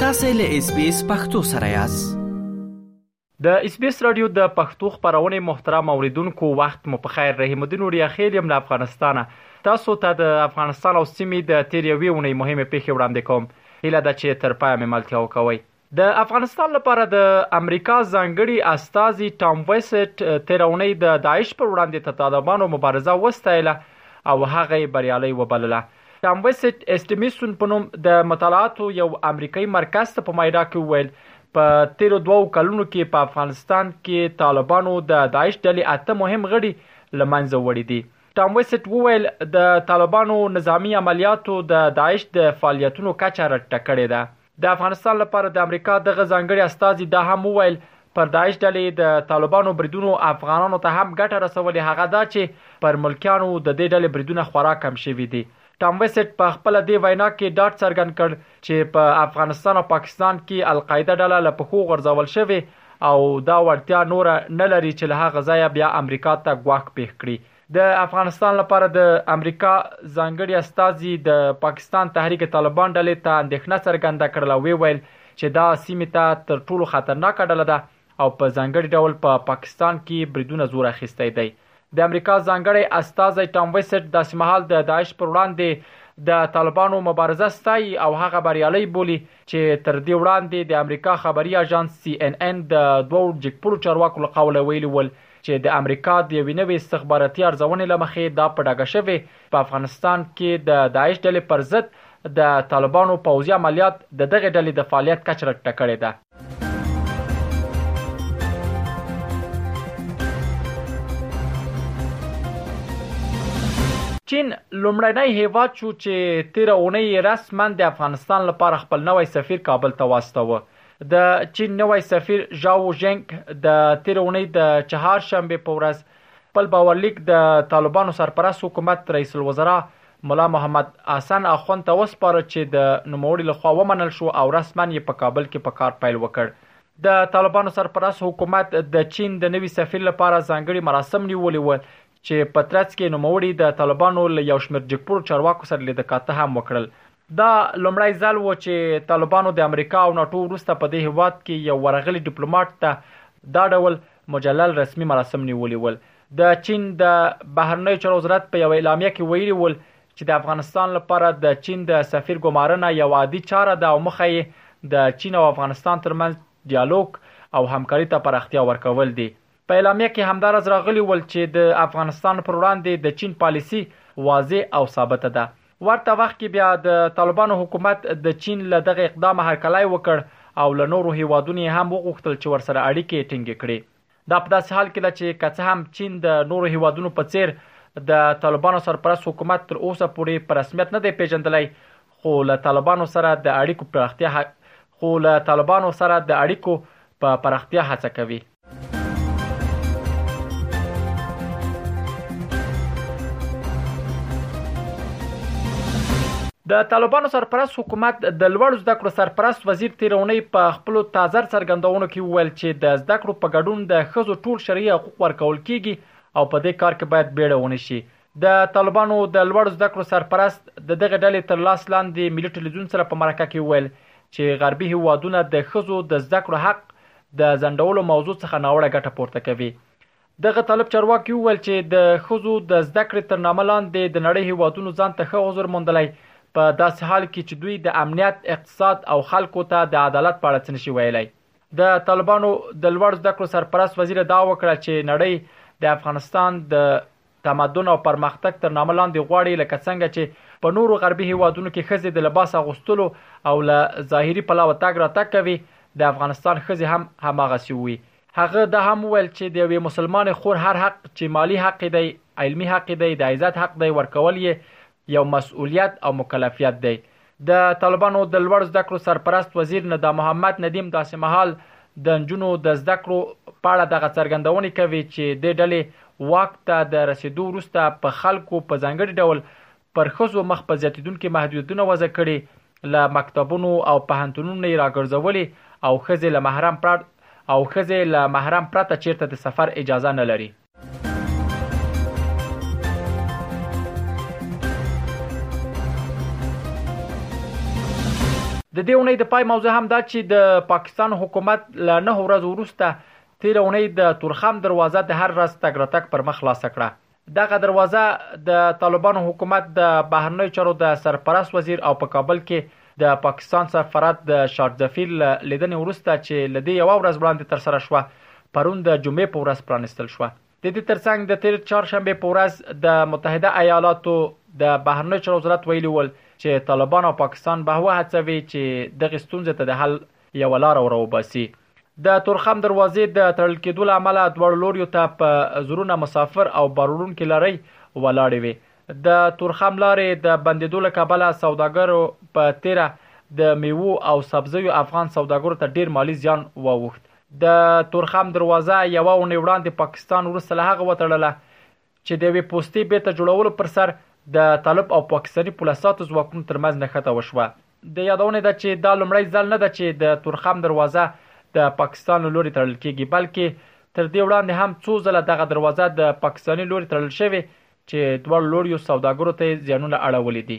تاسو له اس بي اس پختو سره یاست د اس بي اس رادیو د پښتو خبرونه محترم اوریدونکو وخت مو په خیر رحیم الدین اوریا خیل یم له افغانستانه تاسو ته د افغانستان او سیمې د تیر یوې اونۍ مهمه پیښه وړاندې کوم هله ده چې تر پای مې ملتیا وکوي د افغانستان لپاره د امریکا ځانګړي استازي ټام ویسټ تیر اونۍ د داعش پر وړاندې د طالبانو مبارزه وستایله او هغه یې بریالۍ وبلله. ټام ویسټ اسټمیسون په نوم د مطالعاتو یو امریکایي مرکز ته په مایډا کې وویل، په تیرو دوو کلونو کې په افغانستان کې طالبانو د داعش ډلې اته مهم غړي له منځه وړي دي. ټام ویسټ وویل، د طالبانو نظامي عملیاتو د داعش د فعالیتونو کچه رټه کړې ده. د افغانستان لپاره د امریکا دغه ځانګړي استازي دا هم وویل، پر داعش ډلې د طالبانو بریدونو افغانانو ته هم ګټه رسولې، هغه دا چې پر ملکیانو د دې ډلې بریدونه خورا کم شوي دي. ټام ویسټ په خپله دې وینا کې ډاډ څرګند کړ چې په افغانستان او پاکستان کې القاعده ډله له پښو غورځول شوې او دا وړتیا نوره نه لري چې له هغه ځایه بیا امریکا ته ګواښ پېښ کړي. د افغانستان لپاره د امریکا ځانګړي استازي د پاکستان تحریک طالبان ډلې ته اندېښنه څرګنده کړل او ویې ویل چې دا سیمې ته تر ټولو خطرناکه ډله ده او په ځانګړي ډول په پاکستان کې بریدونه زور اخیستی دی. د امریکا ځانګړی استازی ټام ویسټ داسې مهال د داعش پر وړاندې د طالبانو مبارزه ستايي او هغه بریالۍ بولي چې تر دې وړاندې د امریکا خبري اژانس سي ان ان د دوو جګپوړو چارواکو له قوله ویلي ول چې د امریکا د یوې نوې استخباراتي ارزونې له مخې دا په ډاګه شوې، په افغانستان کې د داعش ډلې پر ضد د طالبانو پوځي عملیات د دغې ډلې د فعالیت کچه را ټیټه کړې ده. چین لومړنی هېواد شو چې تېره اونۍ یې رسماً د افغانستان لپاره خپل نوی سفیر کابل ته واستاوه. د چین نوی سفیر ژاو ژنګ د تیر اونۍ د چهار شنبه په ورځ خپل باورلیک د طالبانو سرپرست حکومت رئیس الوزرا ملا محمد حسن اخوند ته وسپاره چې د نوموړي لخوا ومنل شو او رسما یې په کابل کې په کار پیل وکړ. د طالبانو سرپرست حکومت د چین د نوي سفیر لپاره ځانګړي مراسم نیولي و چې په ترڅ کې یې نوموړي د طالبانو له یو شمېر جګپوړو چارواکو سره لیده کاته هم وکړل دا لومړی ځل و چې طالبانو د امریکا او ناټو وروسته په دې هېواد کې یو ورغلي ډیپلوماټ ته دا ډول مجلل رسمي مراسم نیولي ول. د چین د بهرنیو چارو وزارت په یوه اعلامیه کې ویلي ول چې د افغانستان لپاره د چین د سفیر ګمارنه یوه عادي چاره ده او موخه یې د چین او افغانستان ترمنځ ډیالوګ او همکاري ته پراختیا ورکول دي. په اعلامیه کې همداراز راغلي ول چې د افغانستان پر وړاندې د چین پالیسي واضح او ثابته ده. ورته وخت کې بیا د طالبانو حکومت د چین له دغه اقدامه هرکلی وکړ او له نورو هېوادونو یې هم وغوښتل چې ورسره اړیکې ټینګې کړي. دا په داسې حال کې ده چې که څه هم چین د نورو هېوادونو په څېر د طالبانو سرپرست حکومت تر اوسه پورې په رسمیت نه دی پېژندلی، خو له طالبانو سره د اړیکو پراختیا خو له طالبانو سره د اړیکو په پراختیا هڅه کوي. د طالبانو سرپرست حکومت د لوړ زده کړو سرپرست وزیر تیرونی په خپل تازه څرګندونو کې وویل چې د زده کړو په ګډون د خزو ټول شرعي حقوق ورکول کیږي او په دې کار کې باید بیړه ونشي د طالبانو د لوړو زده کړو سرپرست د دغې ډلې تر لاس لاندې ملي ټلویزیون سره په مرکه کې وویل چې غربي هېوادونه د ښځو د زده کړو حق د ځنډولو موضوع څخه ناوړه ګټه پورته کوي. دغه طالب چارواکي وویل چې د ښځو د زده کړې تر نامه لاندې د نړۍ هېوادونو ځان ته ښه عذر موندلی په داسې حال کې چې دوی د امنیت، اقتصاد او خلکو ته د عدالت په اړه څه نشي ویلی. د طالبانو د لوړو زده کړو سرپرست وزیر ادعا وکړه چې نړۍ د افغانستان د تمدن او پرمختګ تر نامه لاندې غواړي لکه څنګه چې په نورو غربي هېوادونو کې ښځې د لباس اغوستلو او له ظاهري پلوه تګ راتګ کوي، د افغانستان ښځې هم هماغسې وي. هغه دا هم وویل چې د یوې مسلمانې خور هر حق چې مالي حق یې دی، علمي حق یې دی، د عزت حق دی، ورکول یې یو مسؤلیت او مکلفیت دی. د طالبانو د لوړو زده کړو سرپرست وزیر ندا محمد ندیم داسې مهال د نجونو د زده کړو په اړه دغه څرګندونې کوي چې دې ډلې واک ته د رسېدو وروسته په خلکو په ځانګړي ډول پر ښځو مخ په زیاتېدونکي محدودیتونه وضع کړي، له مکتبونو او پوهنتونونو یې راګرځولي او ښځې له محرم پرته چېرته د سفر اجازه نه لري. د دې اونۍ د پای موضوع هم دا چې د پاکستان حکومت له نه ورځ وروسته تیر اونۍ د تورخم دروازه د هر راز تګ راتګ پر مخ خلاص کړه دغه دروازه د طالبانو حکومت د بهرنی چارو د سرپرست وزیر او په کابل کې د پاکستان سفارت د شارج زفیر له لیدنې وروسته چې له دې یوه ورځ وړاندې ترسره شوه، پرون د جمعې په ورځ پرانیستل شوه. د دې ترڅنګ د تېر چهارشنبې په ورځ د متحده ایالاتو د بهرنیو چارو وزارت ویلي ول چې طالبان او پاکستان بهوهڅوي چې دغې ستونزې ته د حل یوه لاره وراوباسي. د تورخم دروازې د تړل کېدو له امله دواړو لوریو ته په زرونه مسافر او باروړونکي لارۍ ولاړې وې. د تورخم لارې د بندېدو له کبله سوداګرو په تېره د مېوو او سبزیو افغان سوداګرو ته ډېر مالي زیان واوښت. د تورخم دروازه یوه اونۍ وړاندې پاکستان وروسته له هغه وتړله چې د یوې پوستې بېرته جوړولو پر سر د طالب او پاکستاني پولساتو ځواکونو ترمنځ نښته وشوه. د یادونې ده چې دا لومړی ځل نه ده چې د تورخم دروازه د پاکستان له لوري تړل کېږي، بلکې تر دې وړاندې هم څو ځله دغه دروازه د پاکستاني لوري تړل شوې چې دواړو لوریو سوداګرو ته یې زیانونه اړولي دي.